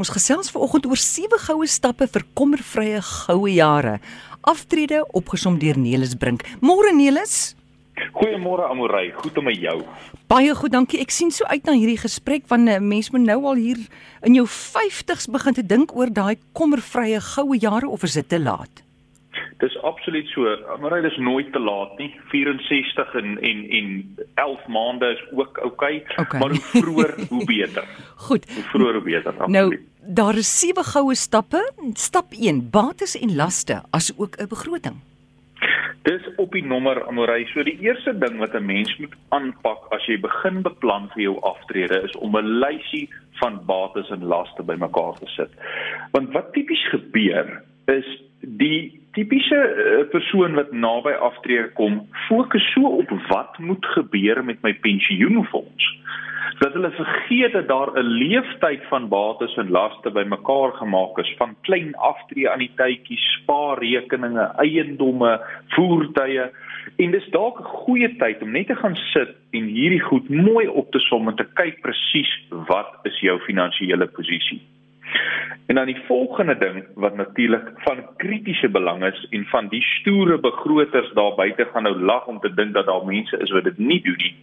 Ons gesels vanoggend oor sewe goue stappe vir kommervrye goue jare. Aftrede opgesom deur Nelis Brink. Môre Nelis. Goeiemôre Amorey, goed om met jou. Baie goed, dankie. Ek sien so uit na hierdie gesprek want 'n mens moet nou al hier in jou 50's begin te dink oor daai kommervrye goue jare of is dit te laat? Dis absoluut so. Maar dit is nooit te laat nie. 64 en en en 11 maande is ook oukei, okay, okay. maar hoe vroeër hoe beter. Goed. Hoe vroeër hoe beter. Absoluut. Nou, daar is sewe goue stappe. Stap 1: bates en laste, asook 'n begroting. Dis op die nommer Amorey. So die eerste ding wat 'n mens moet aanpak as jy begin beplan vir jou aftrede is om 'n lysie van bates en laste bymekaar te sit. Want wat tipies gebeur is die tipiese uh, persoon wat naby aftrede kom, fokus so op wat moet gebeur met my pensioenfonds dat hulle vergeet dat daar 'n leeftyd van bates en laste bymekaar gemaak is van klein aftrede aan die tydjies, spaarrekeninge, eiendomme, voertuie en dis dalk 'n goeie tyd om net te gaan sit en hierdie goed mooi op te som en te kyk presies wat is jou finansiële posisie. En dan die volgende ding wat natuurlik van kritiese belang is en van die stoere begroters daar buite gaan nou lag om te dink dat daar mense is wat dit nie doen nie.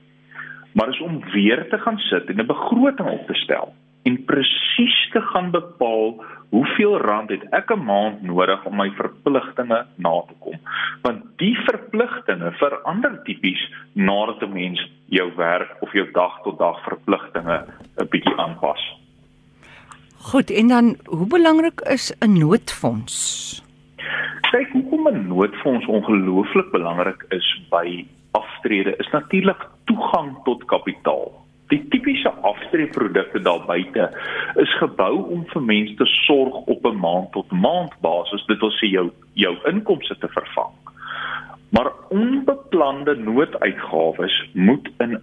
Maar is om weer te gaan sit en 'n begroting op te stel en presies te gaan bepaal hoeveel rand het ek 'n maand nodig om my verpligtinge na te kom. Want die verpligtinge verander tipies nadat 'n mens jou werk of jou dag tot dag verpligtinge 'n bietjie aanpas. Goed, en dan hoe belangrik is 'n noodfonds? Kyk, hoekom 'n noodfonds ongelooflik belangrik is by aftrede is natuurlik toegang tot kapitaal. Die tipiese aftreeprodukte daar buite is gebou om vir mense te sorg op 'n maand tot maand basis, dit wil sê jou jou inkomste te vervang. Maar onbeplande nooduitgawes moet in 'n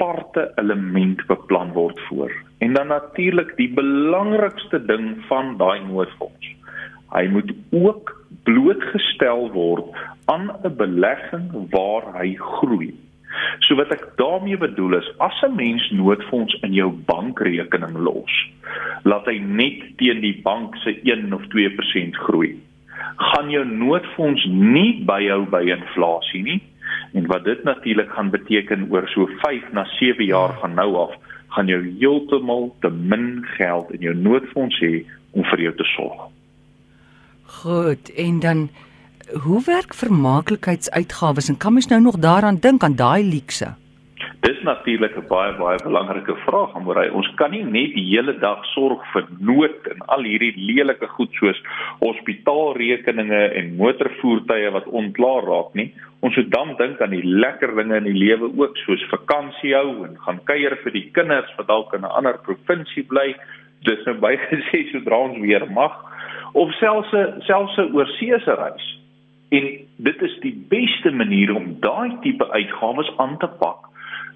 aparte element beplan word voor. Natuurlik die belangrikste ding van daai noodfonds. Hy moet ook blootgestel word aan 'n belegging waar hy groei. So wat ek daarmee bedoel is as 'n mens noodfonds in jou bankrekening los, laat hy net teen die bank se 1 of 2% groei. Gaan jou noodfonds nie byhou by inflasie nie, en wat dit natuurlik gaan beteken oor so 5 na 7 jaar van nou af gaan jy heeltemal te min geld in jou noodfonds hê om vir jou te sorg. Goed, en dan hoe werk vermaaklike-uitgawes en kan mens nou nog daaraan dink aan daai leekse? Dis natuurlik 'n baie baie belangrike vraag, Amorey. Ons kan nie net die hele dag sorg vir nood en al hierdie lelike goed soos hospitaalrekeninge en motorvoertuie wat ontklaar raak nie. Ons moet dan dink aan die lekker dinge in die lewe ook, soos vakansie hou en gaan kuier vir die kinders wat dalk in 'n ander provinsie bly. Dis nou bygesê sodra ons weer mag of selfs 'n selfs 'n oorseese reis. En dit is die beste manier om daai tipe uitgawes aan te pak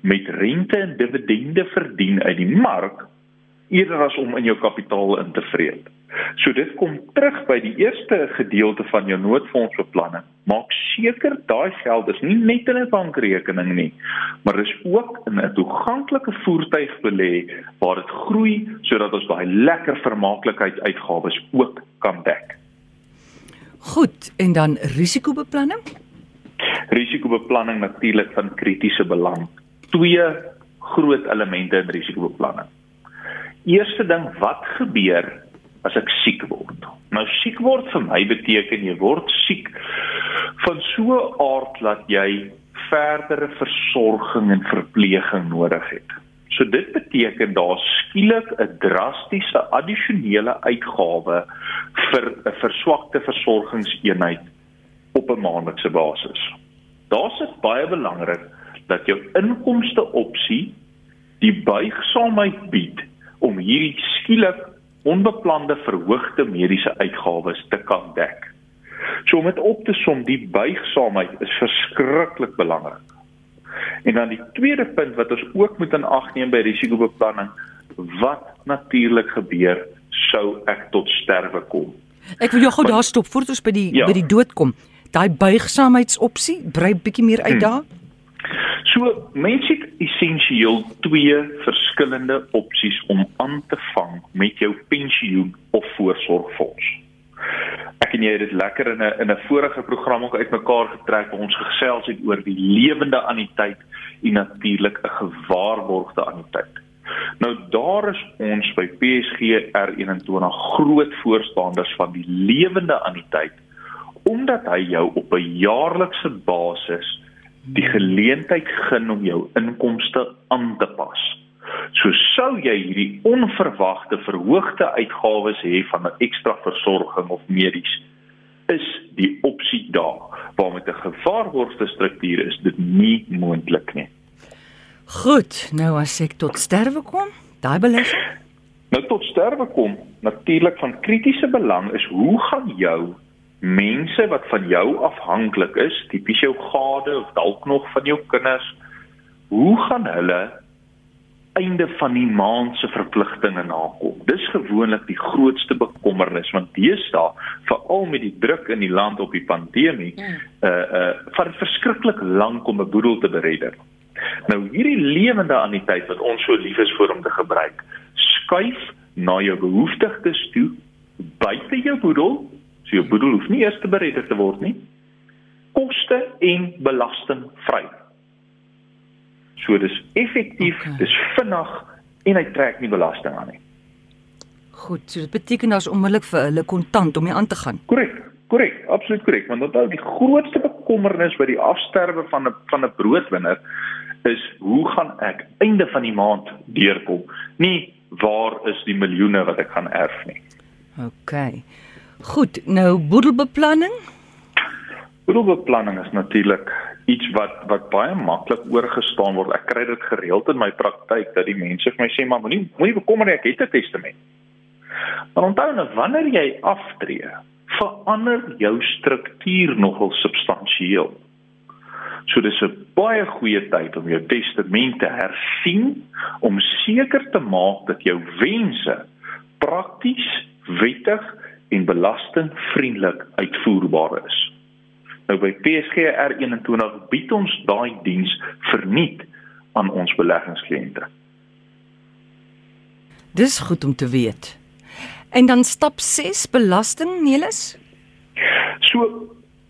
met rente en dividende verdien uit die mark eerder as om in jou kapitaal in te vreet. So dit kom terug by die eerste gedeelte van jou noodfondsbeplanning. Maak seker daai geld is nie net in 'n bankrekening nie, maar is ook in 'n toeganklike voertuig belê waar dit groei sodat ons daai lekker vermaaklikheid uitgawes ook kan dek. Goed, en dan risikobeplanning? Risikobeplanning natuurlik van kritiese belang twee groot elemente in risikobeplanning. Eerste ding, wat gebeur as ek siek word? Nou siek word vir my beteken jy word siek van so 'n aard dat jy verdere versorging en verpleging nodig het. So dit beteken daar skielik 'n drastiese addisionele uitgawe vir 'n verswakte versorgingseenheid op 'n maandelikse basis. Daar's dit baie belangrik dat jou inkomste opsie die buigsaamheid bied om hierdie skielik onbeplande verhoogde mediese uitgawes te kan dek. So om dit op te som, die buigsaamheid is verskriklik belangrik. En dan die tweede punt wat ons ook moet in ag neem by risikobeplanning, wat natuurlik gebeur sou ek tot sterwe kom. Ek wil jou gou daar stop voordat ons by die ja. by die dood kom. Daai buigsaamheidsopsie, brei bietjie meer uit hmm. daar. So mense het essensieel twee verskillende opsies om aan te vang met jou pensioen of voorsorgfonds. Ek en jy het dit lekker in 'n in 'n vorige program ook uitmekaar getrek waar ons gesels het oor die lewende anniteit en natuurlik 'n gewaarborgde anniteit. Nou daar is ons by PSG R21 groot voorstanders van die lewende anniteit omdat hy jou op 'n jaarlikse basis die geleentheid gun om jou inkomste aan te pas. So sou jy hierdie onverwagte verhoogde uitgawes hê van 'n ekstra versorging of medies, is die opsie daar. Waar met 'n gevaarborgde struktuur is dit nie moontlik nie. Goed, nou as ek tot sterwe kom, daai belegging Nou tot sterwe kom, natuurlik van kritiese belang is hoe gaan jou mense wat van jou afhanklik is, tipies jou gade of dalk nog van jou kinders, hoe gaan hulle einde van die maand se verpligtinge nakom? Dis gewoonlik die grootste bekommernis want deesdae, veral met die druk in die land op die pandemie, ja. uh uh van verskriklik lank om 'n boedel te beredder. Nou hierdie lewende anniteit wat ons so lief is vir om te gebruik, skuif na jou behoeftiges toe buite jou boedel So jou boedel hoef nie eers te beredder te word nie. Koste en belasting vry. So dis effektief, okay. dis vinnig en hy trek nie belasting aan nie. Goed, so dit beteken daar's onmiddellik vir hulle kontant om mee aan te gaan. Korrek. Korrek, absoluut korrek, want onthou die grootste bekommernis by die afsterwe van 'n van 'n broodwinner is hoe gaan ek einde van die maand deurkom? Nie waar is die miljoene wat ek gaan erf nie. OK. Goed, nou boedelbeplanning? Boedelbeplanning is natuurlik iets wat wat baie maklik oorgestaan word. Ek kry dit gereeld in my praktyk dat die mense vir my sê, "Maar moenie moenie bekommer nie, ek het 'n testament." Maar onthou nou wanneer jy aftree, verander jou struktuur nogal substansieel. So dis 'n baie goeie tyd om jou testament te hersien om seker te maak dat jou wense prakties wettig en belastingvriendelik uitvoerbaar is. Nou by PSG R21 bied ons daai diens verniet aan ons beleggingskliënte. Dis goed om te weet. En dan stap 6 belasting, Nelis? So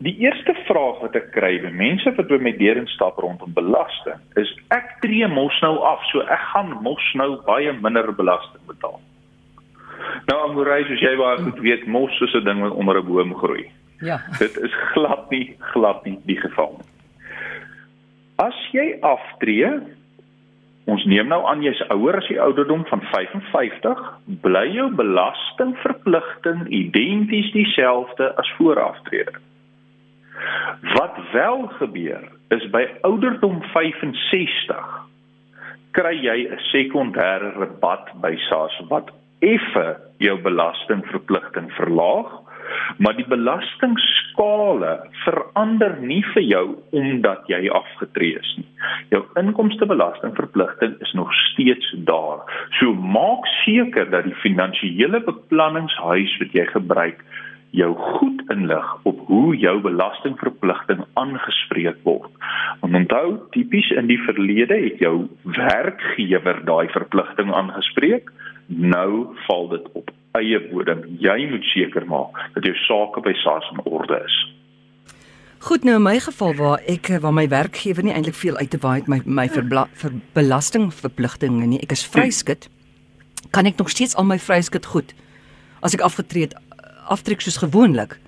die eerste vraag wat ek kry by mense wat by my deur instap rondom belasting is ek tree mos nou af, so ek gaan mos nou baie minder belasting betaal. Nou Amorey, soos jy baie goed weet, mos is 'n ding wat onder 'n boom groei. Ja. Dit is glad nie glad nie die geval nie. As jy aftree, ons neem nou aan jy's ouer as die ouderdom van 55, bly jou belastingverpligting identies dieselfde as voor aftrede. Wat wel gebeur is by ouderdom 65 kry jy 'n sekondêre rabat by SARS wat effe jou belastingverpligting verlaag, maar die belastingskale verander nie vir jou omdat jy afgetree is nie. Jou inkomstebelastingverpligting is nog steeds daar. So maak seker dat die finansiële beplanningshuis wat jy gebruik jou goed inlig op hoe jou belastingverpligting aangespreek word. Want onthou, tipies in die verlede het jou werkgewer daai verpligting aangespreek nou val dit op eie bodem. Jy moet seker maak dat jou sake by SARS in orde is. Goed, nou in my geval waar ek waar my werkgewer nie eintlik veel uit te waai het my my vir belastingverpligtinge nie. Ek is vryskut. Kan ek nog steeds al my vryskut goed as ek afgetree het aftrek soos gewoonlik?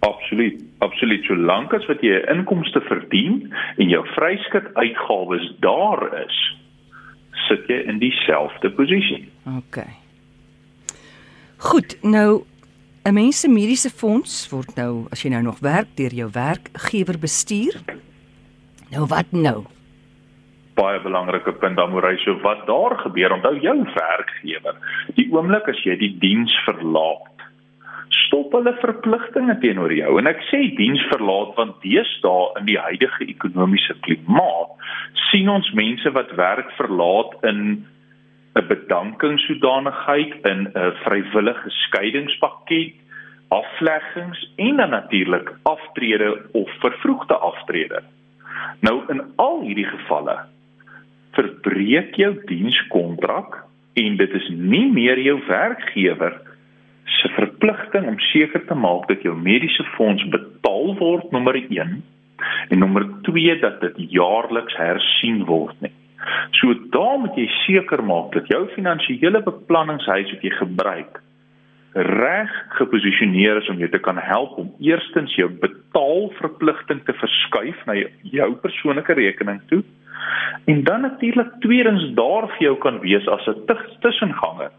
Absoluut. Absoluut. Solank as wat jy 'n inkomste verdien en jou vryskut uitgawes daar is, sit jy in dieselfde posisie. OK. Goed, nou 'n mens se mediese fonds word nou as jy nou nog werk deur jou werkgewer bestuur. Nou wat nou? Baie belangrike punt dan moet hy so wat daar gebeur. Onthou jou werkgewer. Die oomblik as jy die diens verlaat, stop hulle verpligtinge teenoor jou. En ek sê diens verlaat want deesdae in die huidige ekonomiese klimaat sien ons mense wat werk verlaat in 'n bedankingssodanigheid in 'n vrywillige skeiingspakket, afleggings en dan natuurlik aftrede of vervroegde aftrede. Nou in al hierdie gevalle verbreek jou dienskontrak en dit is nie meer jou werkgewer se verpligting om seker te maak dat jou mediese fonds betaal word nommer 1 en nommer 2 dat dit jaarliks hersien word nie. So dan moet jy seker maak dat jou finansiële beplanningshuis wat jy gebruik reg geposisioneer is om jou te kan help om eerstens jou betaalverpligting te verskuif na jou, jou persoonlike rekening toe en dan natuurlik tweedens daar vir jou kan wees as 'n tussenganger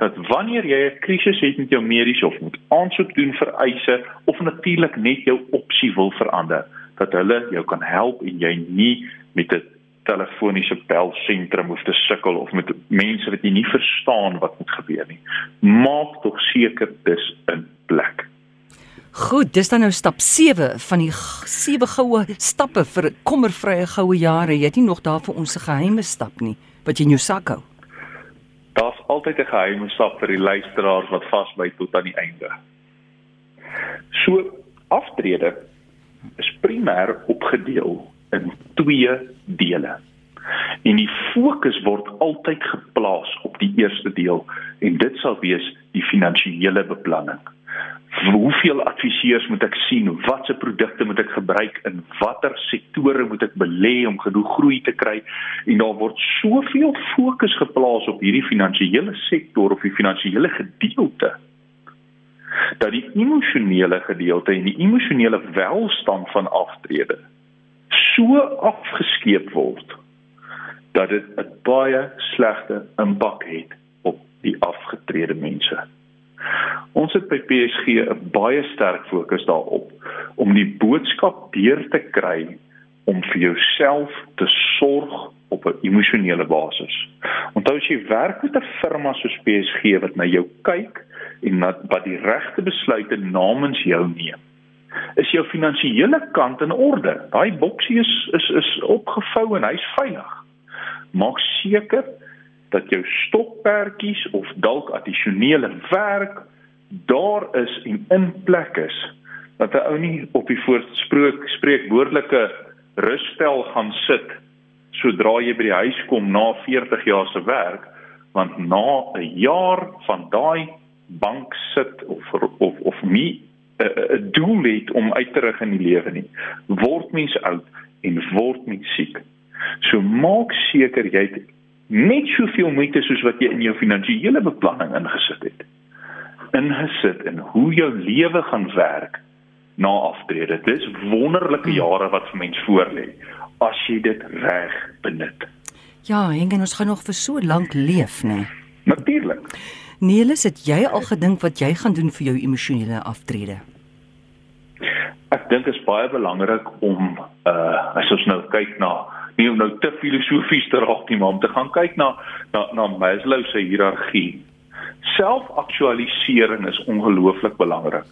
dat wanneer jy 'n krisis het met jou mediese of moet aansoek doen vir eise of natuurlik net jou opsie wil verander dat hulle jou kan help en jy nie met 'n telefoniese belsentrum hoef te sukkel of met mense wat jy nie verstaan wat moet gebeur nie. Maak tog seker dis in plek. Goed, dis dan nou stap 7 van die 7 goue stappe vir kommervrye goue jare. Jy het nie nog daar vir ons 'n geheime stap nie wat jy in jou sak hou daar's altyd 'n geheime stap vir die luisteraars wat vasbyt tot aan die einde. So aftrede is primêr opgedeel in twee dele. En die fokus word altyd geplaas op die eerste deel en dit sal wees die finansiële beplanning hoeveel adviseurs moet ek sien? Watse produkte moet ek gebruik? In watter sektore moet ek belê om genoeg groei te kry? En daar word soveel fokus geplaas op hierdie finansiële sektor of die finansiële gedeelte dat die emosionele gedeelte en die emosionele welstand van aftrede so afgeskeep word dat dit 'n baie slegte impak het op die afgetrede mense. Ons het by PSG 'n baie sterk fokus daarop om die boodskap deur te kry om vir jouself te sorg op 'n emosionele basis. Onthou as jy werk met 'n firma soos PSG wat na jou kyk en wat die regte besluite namens jou neem, is jou finansiële kant in orde. Daai boksie is is is opgevou en hy's veilig. Maak seker dat jou stokperdjies of dalk addisionele werk daar is en in plek is dat 'n ou nie op die voorspreek spreek woordelike russtel gaan sit sodra jy by die huis kom na 40 jaar se werk want na 'n jaar van daai bank sit of of of nie 'n doel het om uit te rig in die lewe nie. Word mens oud en word mens siek so maak seker jy het net soveel moeite soos wat jy in jou finansiële beplanning ingesit het. Ingesit in hoe jou lewe gaan werk na aftrede. Dis wonderlike jare wat vir mens voorlê as jy dit reg benut. Ja, en ons gaan nog vir so lank leef, né? Nee. Natuurlik. Neelis, het jy al gedink wat jy gaan doen vir jou emosionele aftrede? Ek dink dit is baie belangrik om uh as ons nou kyk na nie om nou te filosofies te raak nie, maar om te gaan kyk na na na Maslow se hiërargie. Selfaktualisering is ongelooflik belangrik.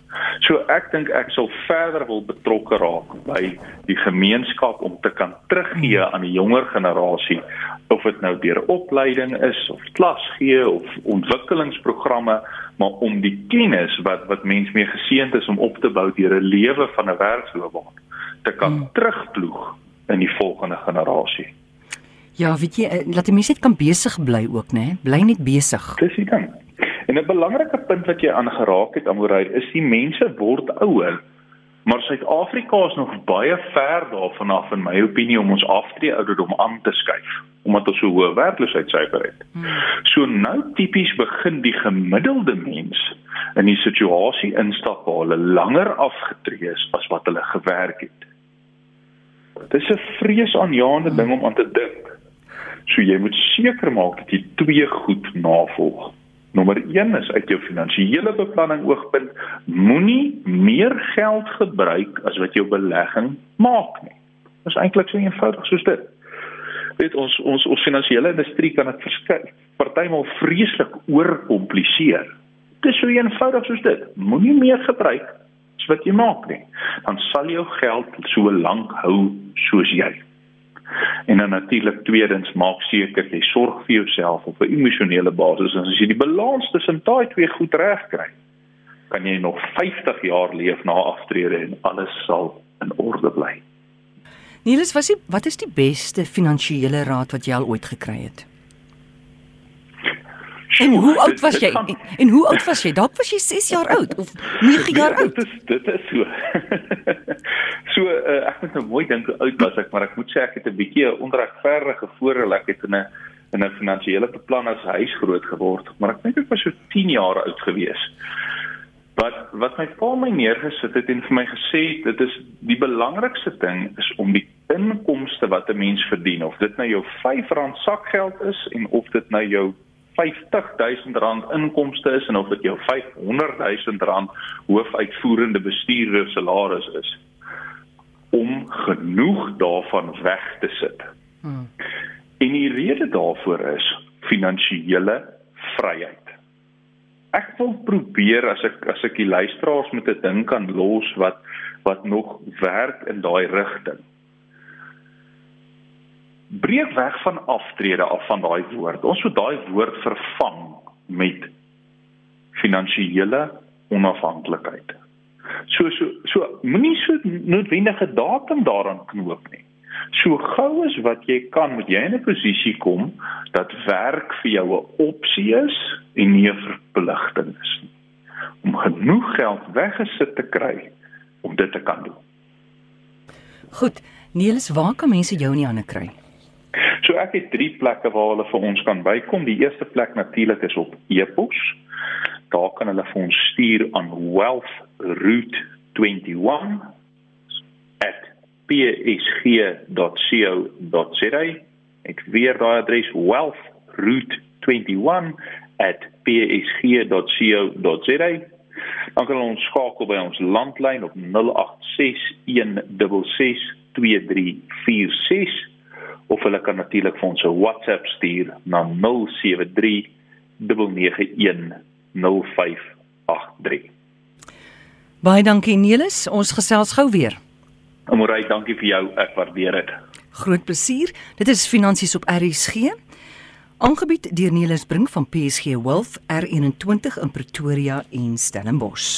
So ek dink ek sal verder wil betrokke raak by die gemeenskap om te kan teruggee aan die jonger generasie of dit nou deur opleiding is of klas gee of ontwikkelingsprogramme maar om die kennis wat wat mens mee geseënd is om op te bou deur 'n lewe van 'n werksloopbaan te kan hmm. terugploeg in die volgende generasie. Ja, weet jy, eh, laat die mense net kan besig bly ook, né? Bly net besig. Dis die ding. En 'n belangrike punt wat jy aangeraak het, Amorey, is die mense word ouer, maar Suid-Afrika is nog baie ver daarvan af in my opinie om ons aftree ouderdom aan te skuif omdat ons so hoë werkloosheidssyfer het. Hmm. So nou tipies begin die gemiddelde mens in die situasie instap waar hulle langer afgetree is as wat hulle gewerk het. Dis 'n vreesaanjaende ding om aan te dink. So jy moet seker maak dat jy twee goed navolg. Nommer 1 is uit jou finansiële beplanning oogpunt, moenie meer geld gebruik as wat jou belegging maak nie. Dit is eintlik so eenvoudig soos dit. Weet ons ons ons finansiële industrie kan dit partymal vreeslik oorkompliseer. Dit is so eenvoudig soos dit. Moenie meer gebruik wat jy maak nie, dan sal jou geld so lank hou soos jy. En dan natuurlik tweedens maak seker jy sorg vir jouself op 'n emosionele basis en as jy die balans tussen daai twee goed reg kry, kan jy nog 50 jaar leef na aftrede en alles sal in orde bly. Niels, was jy wat is die beste finansiële raad wat jy al ooit gekry het? En hoe oud was jy? En, en hoe oud was jy? Dalk was jy 6 jaar oud of 9 jaar oud. Dit is dit is so. so uh, ek moet nou mooi dink hoe oud was ek, maar ek moet sê ek het 'n bietjie 'n onregverdige voordeel ek het in 'n in 'n finansiële beplan as huis groot geword, maar ek dink ek was so 10 jaar oud gewees. Wat wat my pa my neergesit het en vir my gesê het, dit is die belangrikste ding is om die inkomste wat 'n mens verdien, of dit nou jou R5 sakgeld is en of dit nou jou R50000 inkomste is en of dit jou R500000 hoofuitvoerende bestuurder salaris is om genoeg daarvan weg te sit. Hmm. En die rede daarvoor is finansiële vryheid. Ek wil probeer as ek as ek die luisteraars met 'n ding kan los wat wat nog werk in daai rigting breek weg van aftrede af van daai woord. Ons moet daai woord vervang met finansiële onafhanklikheid. So so so moenie so noodwendige datum daaraan knoop nie. So gou as wat jy kan, moet jy in 'n posisie kom dat werk vir jou 'n opsie is en nie 'n verpligting is nie. Om genoeg geld weggesit te kry om dit te kan doen. Goed, Niels, waar kan mense jou in die hande kry? So ek het drie plekke waar hulle vir ons kan bykom. Die eerste plek natuurlik is op e-pos. Daar kan hulle vir ons stuur aan wealthroot21@psg.co.za. Ek weer daai adres wealthroot21@psg.co.za. Dan kan ons skakel by ons landlyn op 0861662346 of hulle kan natuurlik vir ons 'n WhatsApp stuur na 073 9910583. Baie dankie Nelis, ons gesels gou weer. Amorey, dankie vir jou, ek waardeer dit. Groot plesier. Dit is finansies op RSG. Aangebied deur Nelis Brink van PSG Wealth R21 in Pretoria en Stellenbosch.